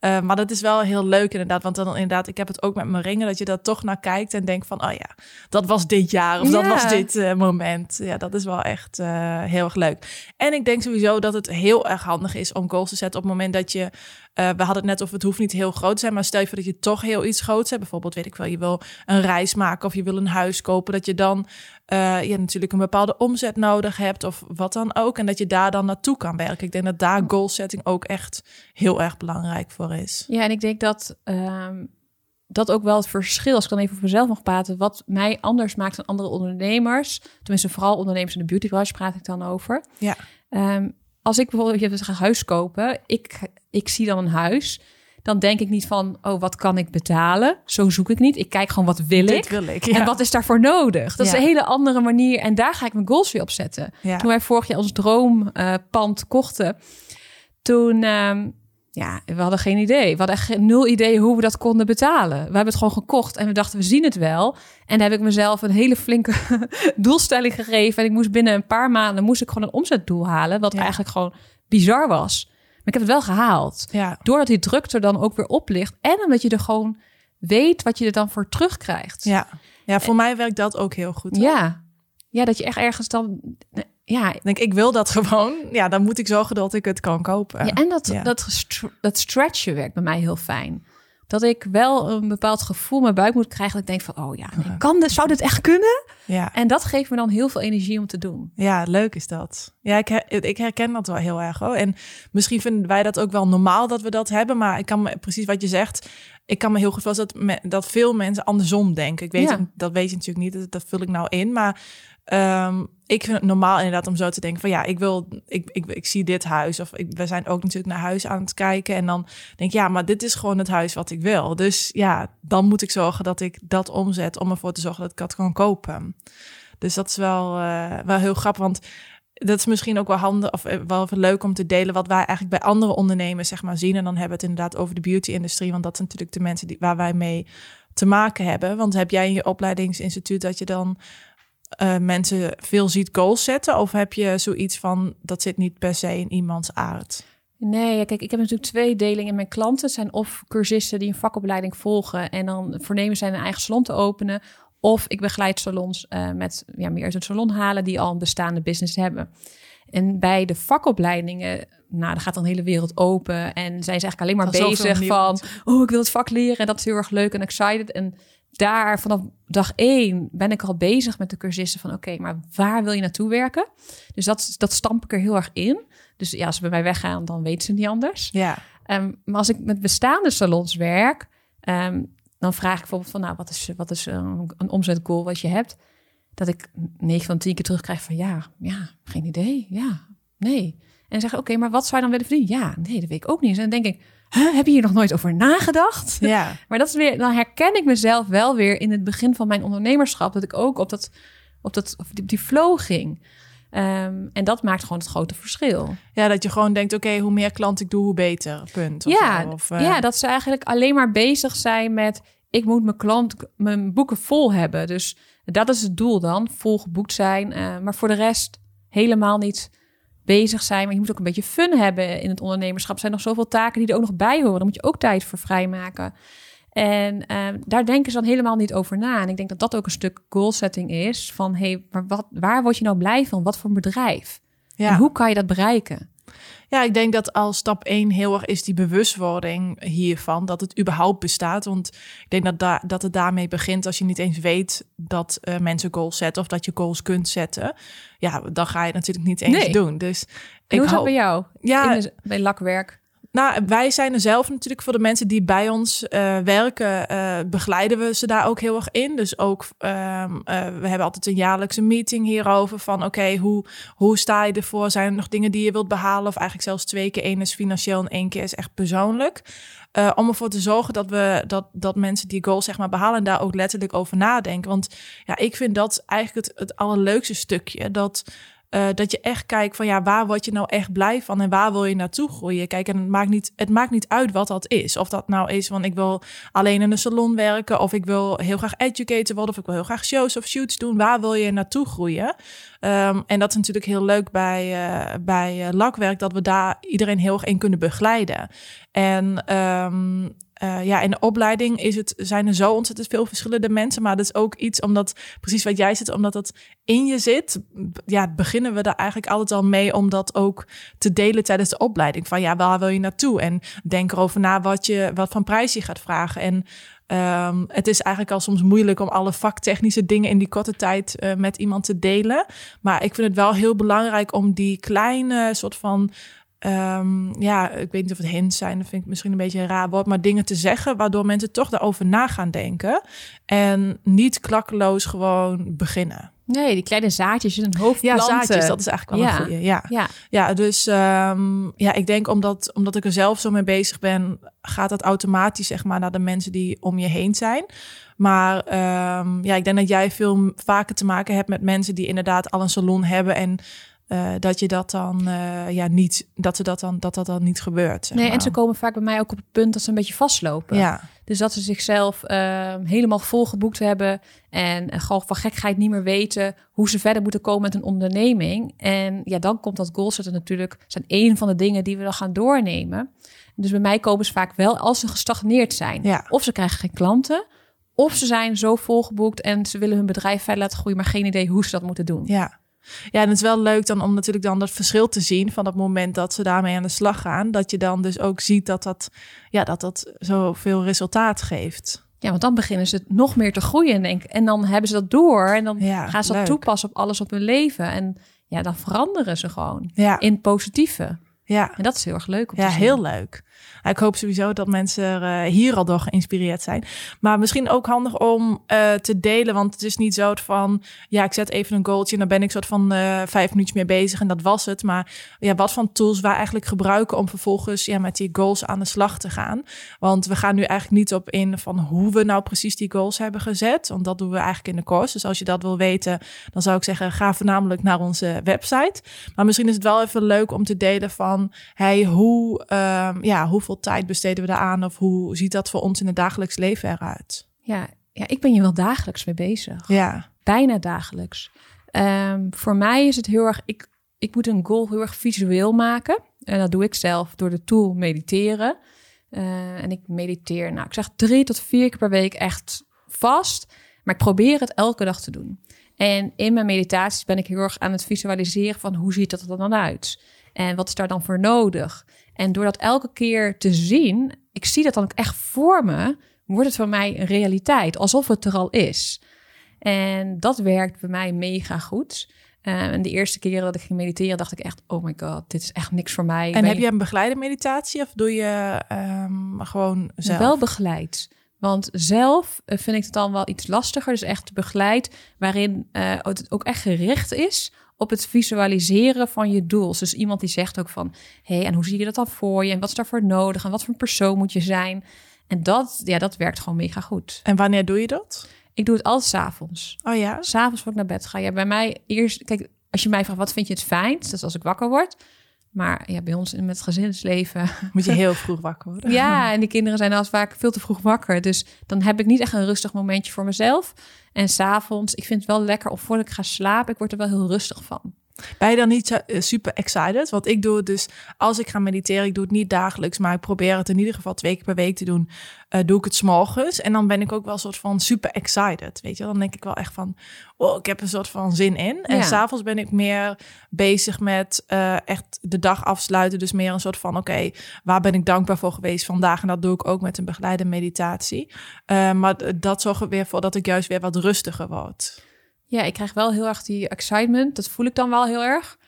Uh, maar dat is wel heel leuk inderdaad. Want dan inderdaad, ik heb het ook met mijn ringen. Dat je dat toch naar kijkt en denkt van, oh ja, dat was dit jaar. Of ja. dat was dit uh, moment. Ja, dat is wel echt uh, heel erg leuk. En ik denk sowieso dat het heel erg handig is om goals te zetten op het moment dat je we hadden het net over het hoeft niet heel groot te zijn, maar stel je voor dat je toch heel iets groots hebt. Bijvoorbeeld, weet ik wel, je wil een reis maken of je wil een huis kopen. Dat je dan uh, je natuurlijk een bepaalde omzet nodig hebt of wat dan ook. En dat je daar dan naartoe kan werken. Ik denk dat daar goal setting ook echt heel erg belangrijk voor is. Ja, en ik denk dat um, dat ook wel het verschil, als ik dan even voor mezelf mag praten, wat mij anders maakt dan andere ondernemers. Tenminste, vooral ondernemers in de beautybranche praat ik dan over. Ja. Um, als ik bijvoorbeeld je een huis kopen, ik, ik zie dan een huis, dan denk ik niet van, oh, wat kan ik betalen? Zo zoek ik niet. Ik kijk gewoon, wat wil Dit ik? Wil ik ja. En wat is daarvoor nodig? Dat ja. is een hele andere manier. En daar ga ik mijn goals weer op zetten. Ja. Toen wij vorig jaar ons droompand uh, kochten, toen... Um, ja, we hadden geen idee. We hadden echt nul idee hoe we dat konden betalen. We hebben het gewoon gekocht en we dachten, we zien het wel. En daar heb ik mezelf een hele flinke doelstelling gegeven. En ik moest binnen een paar maanden moest ik gewoon een omzetdoel halen. Wat ja. eigenlijk gewoon bizar was. Maar ik heb het wel gehaald. Ja. Doordat die druk er dan ook weer op ligt. En omdat je er gewoon weet wat je er dan voor terugkrijgt. Ja, ja voor en, mij werkt dat ook heel goed. Hoor. Ja. ja, dat je echt ergens dan ja, ik denk ik wil dat gewoon. Ja, dan moet ik zorgen dat ik het kan kopen. Ja, en dat, ja. dat, dat stretchen werkt bij mij heel fijn. Dat ik wel een bepaald gevoel in mijn buik moet krijgen. Dat ik denk van, oh ja, kan dit, zou dit echt kunnen? Ja. En dat geeft me dan heel veel energie om te doen. Ja, leuk is dat. Ja, ik, her, ik herken dat wel heel erg. Hoor. En misschien vinden wij dat ook wel normaal dat we dat hebben. Maar ik kan me, precies wat je zegt, ik kan me heel goed voorstellen dat, dat veel mensen andersom denken. Ik weet, ja. dat weet je natuurlijk niet, dat, dat vul ik nou in. Maar Um, ik vind het normaal inderdaad om zo te denken van ja, ik wil, ik, ik, ik zie dit huis. Of ik, we zijn ook natuurlijk naar huis aan het kijken. En dan denk ik, ja, maar dit is gewoon het huis wat ik wil. Dus ja, dan moet ik zorgen dat ik dat omzet om ervoor te zorgen dat ik dat kan kopen. Dus dat is wel, uh, wel heel grappig. Want dat is misschien ook wel handig of wel leuk om te delen wat wij eigenlijk bij andere ondernemers zeg maar zien. En dan hebben we het inderdaad over de beauty-industrie. Want dat zijn natuurlijk de mensen die, waar wij mee te maken hebben. Want heb jij in je opleidingsinstituut dat je dan uh, mensen veel ziet goals zetten? Of heb je zoiets van dat zit niet per se in iemands aard? Nee, kijk, ik heb natuurlijk twee delingen in mijn klanten. Zijn of cursisten die een vakopleiding volgen en dan voornemen zijn een eigen salon te openen. Of ik begeleid salons uh, met ja, meer uit een salon halen die al een bestaande business hebben. En bij de vakopleidingen, nou, dan gaat dan de hele wereld open. En zijn ze eigenlijk alleen maar bezig van, oh, ik wil het vak leren. En dat is heel erg leuk en excited. En daar vanaf dag één ben ik al bezig met de cursisten van oké, okay, maar waar wil je naartoe werken? Dus dat, dat stamp ik er heel erg in. Dus ja, als ze bij mij weggaan, dan weten ze niet anders. Ja. Um, maar als ik met bestaande salons werk, um, dan vraag ik bijvoorbeeld van nou, wat is, wat is een, een omzetgoal wat je hebt? Dat ik 9 van 10 keer terugkrijg van ja, ja, geen idee. Ja, nee. En zeg oké, okay, maar wat zou je dan willen verdienen? Ja, nee, dat weet ik ook niet. En dan denk ik, huh, heb je hier nog nooit over nagedacht? Ja. Maar dat is weer, dan herken ik mezelf wel weer in het begin van mijn ondernemerschap, dat ik ook op, dat, op, dat, op die flow ging. Um, en dat maakt gewoon het grote verschil. Ja, dat je gewoon denkt, oké, okay, hoe meer klant ik doe, hoe beter. Punt. Of ja, of, uh... ja, dat ze eigenlijk alleen maar bezig zijn met... ik moet mijn klant, mijn boeken vol hebben. Dus dat is het doel dan, vol geboekt zijn. Uh, maar voor de rest helemaal niet bezig zijn. Maar je moet ook een beetje fun hebben in het ondernemerschap. Er zijn nog zoveel taken die er ook nog bij horen. Daar moet je ook tijd voor vrijmaken. En uh, daar denken ze dan helemaal niet over na. En ik denk dat dat ook een stuk goal setting is. Van, hey, maar wat, waar word je nou blij van? Wat voor bedrijf? Ja. En hoe kan je dat bereiken? Ja, ik denk dat als stap 1 heel erg is die bewustwording hiervan, dat het überhaupt bestaat. Want ik denk dat, da dat het daarmee begint als je niet eens weet dat uh, mensen goals zetten of dat je goals kunt zetten. Ja, dan ga je natuurlijk niet eens doen. Dus ik hoe is dat bij jou? Ja, bij lakwerk? Nou, wij zijn er zelf natuurlijk voor de mensen die bij ons uh, werken, uh, begeleiden we ze daar ook heel erg in. Dus ook, um, uh, we hebben altijd een jaarlijkse meeting hierover van oké, hoe, hoe sta je ervoor? Zijn er nog dingen die je wilt behalen? Of eigenlijk zelfs twee keer, één is financieel en één keer is echt persoonlijk. om ervoor te zorgen dat we dat, dat mensen die goal zeg maar behalen en daar ook letterlijk over nadenken. Want ja, ik vind dat eigenlijk het, het allerleukste stukje. Dat uh, dat je echt kijkt van ja, waar word je nou echt blij van en waar wil je naartoe groeien? Kijk, en het maakt niet, het maakt niet uit wat dat is. Of dat nou is van ik wil alleen in een salon werken, of ik wil heel graag educator worden, of ik wil heel graag shows of shoots doen. Waar wil je naartoe groeien? Um, en dat is natuurlijk heel leuk bij, uh, bij uh, lakwerk, dat we daar iedereen heel erg in kunnen begeleiden. En um, uh, ja, in de opleiding is het, zijn er zo ontzettend veel verschillende mensen. Maar dat is ook iets omdat, precies wat jij zit, omdat het in je zit. Ja, beginnen we daar eigenlijk altijd al mee om dat ook te delen tijdens de opleiding. Van ja, waar wil je naartoe? En denk erover na wat, je, wat van prijs je gaat vragen. En um, het is eigenlijk al soms moeilijk om alle vaktechnische dingen in die korte tijd uh, met iemand te delen. Maar ik vind het wel heel belangrijk om die kleine soort van Um, ja, ik weet niet of het hints zijn, dat vind ik misschien een beetje een raar woord, maar dingen te zeggen waardoor mensen toch daarover na gaan denken en niet klakkeloos gewoon beginnen. Nee, die kleine zaadjes in een hoofd Ja, zaadjes, dat is eigenlijk wel een goede. Ja, ja. ja dus um, ja, ik denk omdat, omdat ik er zelf zo mee bezig ben, gaat dat automatisch zeg maar naar de mensen die om je heen zijn. Maar um, ja, ik denk dat jij veel vaker te maken hebt met mensen die inderdaad al een salon hebben en uh, dat je dat dan uh, ja niet dat ze dat dan dat dat dan niet gebeurt. Zeg nee, maar. en ze komen vaak bij mij ook op het punt dat ze een beetje vastlopen. Ja. Dus dat ze zichzelf uh, helemaal volgeboekt hebben en gewoon van gekheid niet meer weten hoe ze verder moeten komen met een onderneming. En ja, dan komt dat goalsetten natuurlijk zijn een van de dingen die we dan gaan doornemen. Dus bij mij komen ze vaak wel als ze gestagneerd zijn. Ja. Of ze krijgen geen klanten. Of ze zijn zo volgeboekt en ze willen hun bedrijf verder laten groeien, maar geen idee hoe ze dat moeten doen. Ja. Ja, en het is wel leuk dan om natuurlijk dan dat verschil te zien van het moment dat ze daarmee aan de slag gaan. Dat je dan dus ook ziet dat dat, ja, dat, dat zoveel resultaat geeft. Ja, want dan beginnen ze nog meer te groeien. Denk, en dan hebben ze dat door. En dan ja, gaan ze dat toepassen op alles op hun leven. En ja, dan veranderen ze gewoon ja. in positieve. Ja. En dat is heel erg leuk. Om ja, te heel leuk. Ik hoop sowieso dat mensen uh, hier al door geïnspireerd zijn. Maar misschien ook handig om uh, te delen. Want het is niet zo van, ja, ik zet even een goaltje en dan ben ik soort van uh, vijf minuutjes mee bezig en dat was het. Maar ja, wat van tools wij eigenlijk gebruiken om vervolgens ja, met die goals aan de slag te gaan. Want we gaan nu eigenlijk niet op in van hoe we nou precies die goals hebben gezet. Want dat doen we eigenlijk in de course. Dus als je dat wil weten, dan zou ik zeggen, ga voornamelijk naar onze website. Maar misschien is het wel even leuk om te delen van, hey, hoe, um, ja, hoeveel tijd besteden we aan Of hoe ziet dat voor ons in het dagelijks leven eruit? Ja, ja ik ben hier wel dagelijks mee bezig. Ja. Bijna dagelijks. Um, voor mij is het heel erg... Ik, ik moet een goal heel erg visueel maken. En dat doe ik zelf door de tool mediteren. Uh, en ik mediteer, nou, ik zeg drie tot vier keer per week echt vast. Maar ik probeer het elke dag te doen. En in mijn meditaties ben ik heel erg aan het visualiseren van hoe ziet dat er dan uit? En wat is daar dan voor nodig? En door dat elke keer te zien, ik zie dat dan ook echt voor me, wordt het voor mij een realiteit, alsof het er al is. En dat werkt bij mij mega goed. Uh, en de eerste keren dat ik ging mediteren, dacht ik echt: oh my god, dit is echt niks voor mij. En heb je een begeleide meditatie of doe je um, gewoon zelf? Wel begeleid. Want zelf uh, vind ik het dan wel iets lastiger. Dus echt begeleid, waarin uh, het ook echt gericht is op het visualiseren van je doel. Dus iemand die zegt ook van, hé, hey, en hoe zie je dat dan voor je? En wat is daarvoor nodig? En wat voor een persoon moet je zijn? En dat, ja, dat werkt gewoon mega goed. En wanneer doe je dat? Ik doe het altijd s'avonds. Oh ja? S'avonds voor ik naar bed ga. Ja, bij mij eerst, kijk, als je mij vraagt, wat vind je het fijnst? Dus als ik wakker word, Maar ja, bij ons in het gezinsleven... Moet je heel vroeg wakker worden. ja, en die kinderen zijn al vaak veel te vroeg wakker. Dus dan heb ik niet echt een rustig momentje voor mezelf. En s'avonds, ik vind het wel lekker of voordat ik ga slapen... ik word er wel heel rustig van. Ben je dan niet eh, super excited? Want ik doe het dus, als ik ga mediteren, ik doe het niet dagelijks, maar ik probeer het in ieder geval twee keer per week te doen. Uh, doe ik het s'morgens en dan ben ik ook wel een soort van super excited, weet je. Dan denk ik wel echt van, oh, ik heb een soort van zin in. En Ja. s'avonds ben ik meer bezig met eh, echt de dag afsluiten. Dus meer een soort van, oké, waar ben ik dankbaar voor geweest vandaag? En dat doe ik ook met een begeleide meditatie. Eh, maar dat zorgt er weer voor dat ik juist weer wat rustiger word. Ja, ik krijg wel heel erg die excitement. Dat voel ik dan wel heel erg.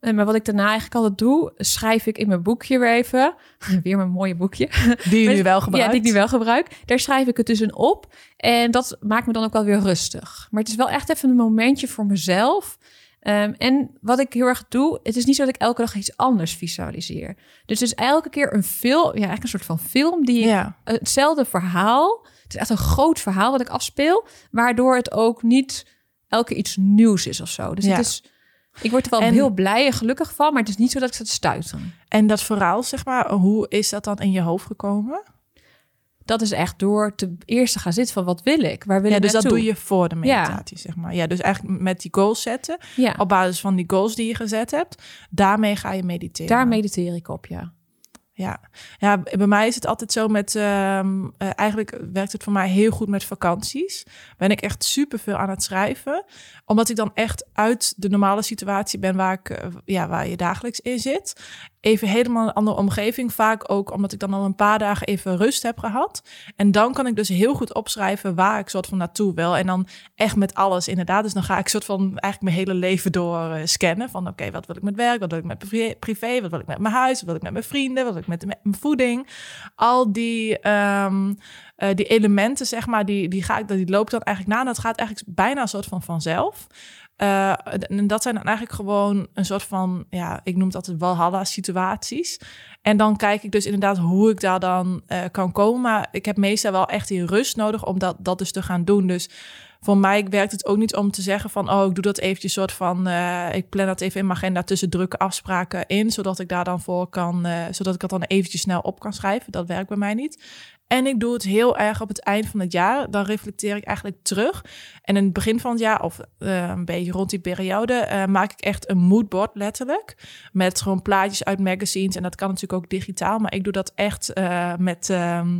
Eh, Maar wat ik daarna eigenlijk altijd doe, schrijf ik in mijn boekje weer even. Weer mijn mooie boekje. Die je nu wel gebruikt. Ja, die ik nu wel gebruik. Daar schrijf ik het dus in op. En dat maakt me dan ook wel weer rustig. Maar het is wel echt even een momentje voor mezelf. Ehm, en wat ik heel erg doe, het is niet zo dat ik elke dag iets anders visualiseer. Dus het is elke keer een film, ja, eigenlijk een soort van film die Ja. hetzelfde verhaal. Het is echt een groot verhaal wat ik afspeel, waardoor het ook niet elke iets nieuws is of zo. Dus Ja. het is, ik word er wel En- heel blij en gelukkig van, maar het is niet zo dat ik te stuiten. En dat verhaal, zeg maar, hoe is dat dan in je hoofd gekomen? Dat is echt door te eerst te gaan zitten van wat wil ik, waar wil Ja, ik dus dat doe je voor de meditatie, zeg maar. Ja, dus eigenlijk met die goals zetten, Ja, op basis van die goals die je gezet hebt, daarmee ga je mediteren. daar mediteer ik op, ja. Ja. ja, bij mij is het altijd zo met, ehm, eh, eigenlijk werkt het voor mij heel goed met vakanties. Ben ik echt super veel aan het schrijven, omdat ik dan echt uit de normale situatie ben waar ik, eh, ja, waar je dagelijks in zit. Even helemaal een andere omgeving, vaak ook omdat ik dan al een paar dagen even rust heb gehad. En dan kan ik dus heel goed opschrijven waar ik soort van naartoe wil. En dan echt met alles inderdaad. Dus dan ga ik soort van eigenlijk mijn hele leven door eh, scannen. Van oké, wat wil ik met werk? Wat wil ik met privé-? Wat wil ik met mijn huis? Wat wil ik met mijn vrienden? Wat wil ik met, mijn voeding? Al die, ehm, eh, die elementen, zeg maar, die, die, ga ik, die loop dan eigenlijk na. En dat gaat eigenlijk bijna een soort van vanzelf. Eh, en dat zijn dan eigenlijk gewoon een soort van, ja, ik noem het altijd Walhalla-situaties. En dan kijk ik dus inderdaad hoe ik daar dan eh, kan komen. Maar ik heb meestal wel echt die rust nodig om dat, dat dus te gaan doen. Dus voor mij werkt het ook niet om te zeggen van... oh, ik doe dat eventjes soort van... eh, ik plan dat even in mijn agenda tussen drukke afspraken in... zodat ik daar dan voor kan... eh, zodat ik dat dan eventjes snel op kan schrijven. Dat werkt bij mij niet. En ik doe het heel erg op het eind van het jaar. Dan reflecteer ik eigenlijk terug. En in het begin van het jaar, of eh, een beetje rond die periode... maak ik echt een moodboard letterlijk. Met gewoon plaatjes uit magazines. En dat kan natuurlijk ook digitaal. Maar ik doe dat echt met... ehm,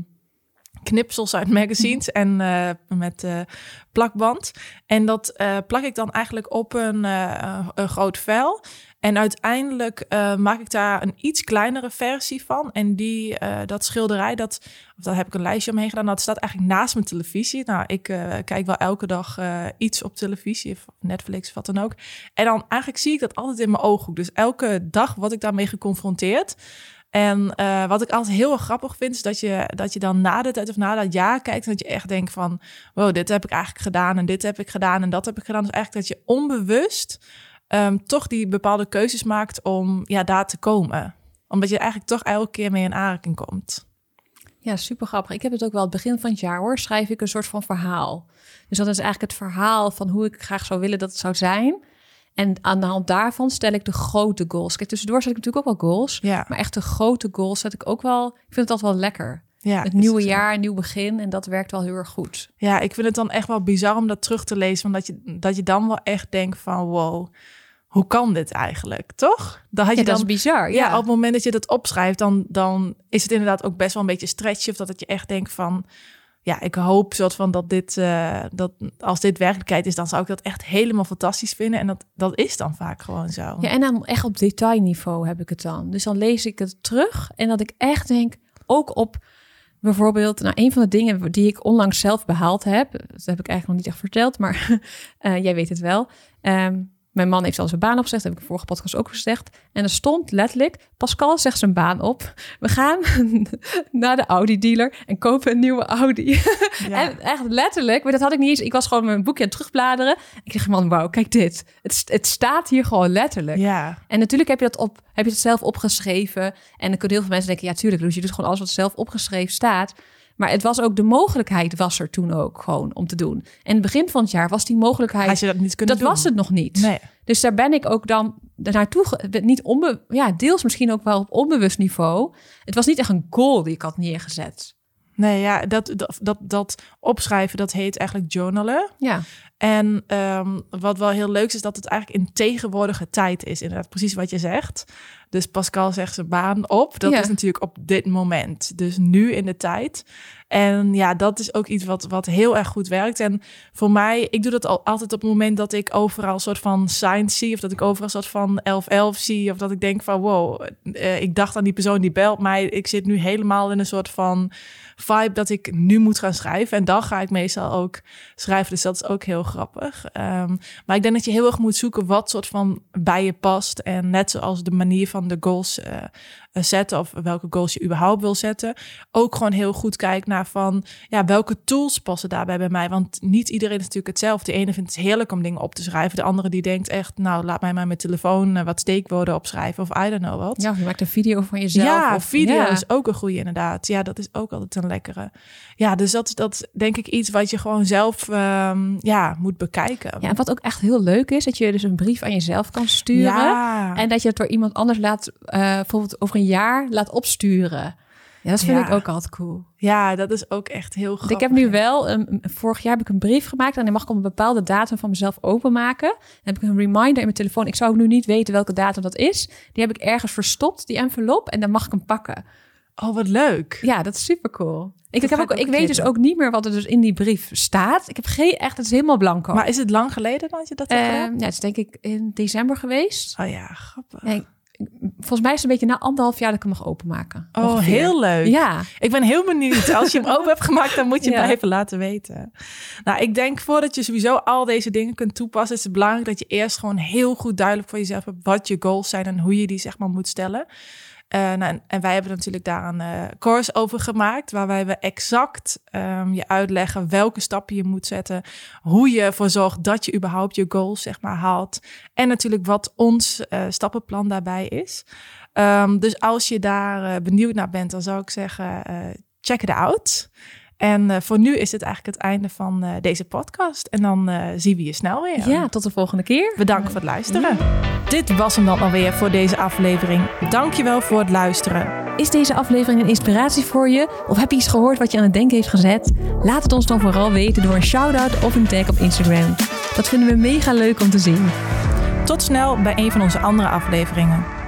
knipsels uit magazines en eh, met eh, plakband. En dat eh, plak ik dan eigenlijk op een, een groot vel. En uiteindelijk maak ik daar een iets kleinere versie van. En die, dat schilderij, dat, of daar heb ik een lijstje omheen gedaan. Dat staat eigenlijk naast mijn televisie. Nou, ik kijk wel elke dag iets op televisie, of Netflix of wat dan ook. En dan eigenlijk zie ik dat altijd in mijn ooghoek. Dus elke dag word ik daarmee geconfronteerd. En eh, wat ik altijd heel erg grappig vind, is dat je, dat je dan na de tijd of na dat jaar kijkt... en dat je echt denkt van, wow, dit heb ik eigenlijk gedaan... en dit heb ik gedaan en dat heb ik gedaan. Dus eigenlijk dat je onbewust ehm, toch die bepaalde keuzes maakt om ja, daar te komen. Omdat je eigenlijk toch elke keer mee in aanraking komt. Ja, super grappig. Ik heb het ook wel het begin van het jaar hoor. Schrijf ik een soort van verhaal. Dus dat is eigenlijk het verhaal van hoe ik graag zou willen dat het zou zijn. En aan de hand daarvan stel ik de grote goals. Kijk, tussendoor zet ik natuurlijk ook wel goals. Ja, Maar echt de grote goals zet ik ook wel. Ik vind het altijd wel lekker. ja Het nieuwe jaar, een nieuw begin. En dat werkt wel heel erg goed. Ja, ik vind het dan echt wel bizar om dat terug te lezen. Omdat je, dat je dan wel echt denkt van, wow, hoe kan dit eigenlijk, toch? Dan had je Ja, dat dan is bizar. Ja, Ja, op het moment dat je dat opschrijft, dan, dan is het inderdaad ook best wel een beetje stretchy. Of dat het je echt denkt van, ja, ik hoop soort van dat dit, eh, dat als dit werkelijkheid is, dan zou ik dat echt helemaal fantastisch vinden. En dat, dat is dan vaak gewoon zo. Ja, en dan echt op detailniveau heb ik het dan. Dus dan lees ik het terug en dat ik echt denk, ook op bijvoorbeeld, nou, een van de dingen die ik onlangs zelf behaald heb, dat heb ik eigenlijk nog niet echt verteld, maar eh, jij weet het wel. Ehm, mijn man heeft al zijn baan opgezegd, heb ik in de vorige podcast ook gezegd. En er stond letterlijk, Pascal zegt zijn baan op. We gaan naar de Audi-dealer en kopen een nieuwe Audi. Ja. En echt letterlijk, maar dat had ik niet eens. Ik was gewoon mijn boekje aan het terugbladeren. Ik dacht, man, wauw, kijk dit. Het, het staat hier gewoon letterlijk. ja, En natuurlijk heb je dat op, heb je het zelf opgeschreven. En dan kunnen heel veel mensen denken, ja, tuurlijk, dus je doet gewoon alles wat zelf opgeschreven staat. Maar het was ook de mogelijkheid, was er toen ook gewoon om te doen. En in het begin van het jaar was die mogelijkheid, had je dat niet kunnen dat doen. was het nog niet. Nee. Dus daar ben ik ook dan daarnaartoe, ge- niet onbe, ja, deels misschien ook wel op onbewust niveau. Het was niet echt een goal die ik had neergezet. Nee, ja, dat, dat, dat, dat opschrijven, dat heet eigenlijk journalen. Ja, En ehm, wat wel heel leuk is, is dat het eigenlijk in tegenwoordige tijd is. Inderdaad, precies wat je zegt. Dus Pascal zegt zijn baan op. Dat Ja. is natuurlijk op dit moment. Dus nu in de tijd. En ja, dat is ook iets wat, wat heel erg goed werkt. En voor mij, ik doe dat al, altijd op het moment dat ik overal een soort van signs zie. Of dat ik overal een soort van 1111 zie. Of dat ik denk van wow, eh, ik dacht aan die persoon die belt mij. Ik zit nu helemaal in een soort van vibe dat ik nu moet gaan schrijven. En dan ga ik meestal ook schrijven. Dus dat is ook heel grappig. Ehm, maar ik denk dat je heel erg moet zoeken wat soort van bij je past. En net zoals de manier van de goals eh, zetten of welke goals je überhaupt wil zetten. Ook gewoon heel goed kijken naar van ja, welke tools passen daarbij bij mij. Want niet iedereen is natuurlijk hetzelfde. De ene vindt het heerlijk om dingen op te schrijven. De andere die denkt echt, nou laat mij maar met telefoon eh, wat steekwoorden opschrijven of I don't know wat. ja of je maakt een video van jezelf. Ja, of, video ja. is ook een goede inderdaad. Ja, dat is ook altijd een lekkere. Ja, dus dat is dat denk ik iets wat je gewoon zelf ehm, ja, moet bekijken. Ja, en wat ook echt heel leuk is, dat je dus een brief aan jezelf kan sturen. Ja. En dat je het door iemand anders laat, eh, bijvoorbeeld over een jaar laat opsturen. Ja, dat vind Ja. ik ook altijd cool. ja, dat is ook echt heel grappig. ik heb nu wel, een, vorig jaar heb ik een brief gemaakt en die mag ik op een bepaalde datum van mezelf openmaken. Dan heb ik een reminder in mijn telefoon. Ik zou ook nu niet weten welke datum dat is. Die heb ik ergens verstopt, die envelop, en dan mag ik hem pakken. Oh, wat leuk. Ja, dat is super cool. Ik, heb ook, ik ook ik een weet dus ook niet meer wat er dus in die brief staat. Ik heb geen echt, het is helemaal blanco. Maar is het lang geleden dat je dat hebt gedaan? Ehm, ja, het is denk ik in december geweest. Oh ja, grappig. Nee, volgens mij is het een beetje na anderhalf jaar dat ik hem mag openmaken. Oh, Ongeveer. heel leuk. Ja, Ik ben heel benieuwd. Als je hem open hebt gemaakt, dan moet je Ja. het even laten weten. Nou, ik denk voordat je sowieso al deze dingen kunt toepassen, is het belangrijk dat je eerst gewoon heel goed duidelijk voor jezelf hebt wat je goals zijn en hoe je die zeg maar moet stellen. Eh, nou, en, en wij hebben natuurlijk daar een eh, course over gemaakt, waarbij we exact ehm, je uitleggen welke stappen je moet zetten, hoe je ervoor zorgt dat je überhaupt je goals zeg maar haalt en natuurlijk wat ons eh, stappenplan daarbij is. Ehm, dus als je daar benieuwd naar bent, dan zou ik zeggen, check it out. En eh, voor nu is het eigenlijk het einde van eh, deze podcast. En dan eh, zien we je snel weer. ja, tot de volgende keer. Bedankt voor het luisteren. Dit was hem dan alweer voor deze aflevering. Dankjewel voor het luisteren. Is deze aflevering een inspiratie voor je? Of heb je iets gehoord wat je aan het denken heeft gezet? Laat het ons dan vooral weten door een shout-out of een tag op Instagram. Dat vinden we mega leuk om te zien. Tot snel bij een van onze andere afleveringen.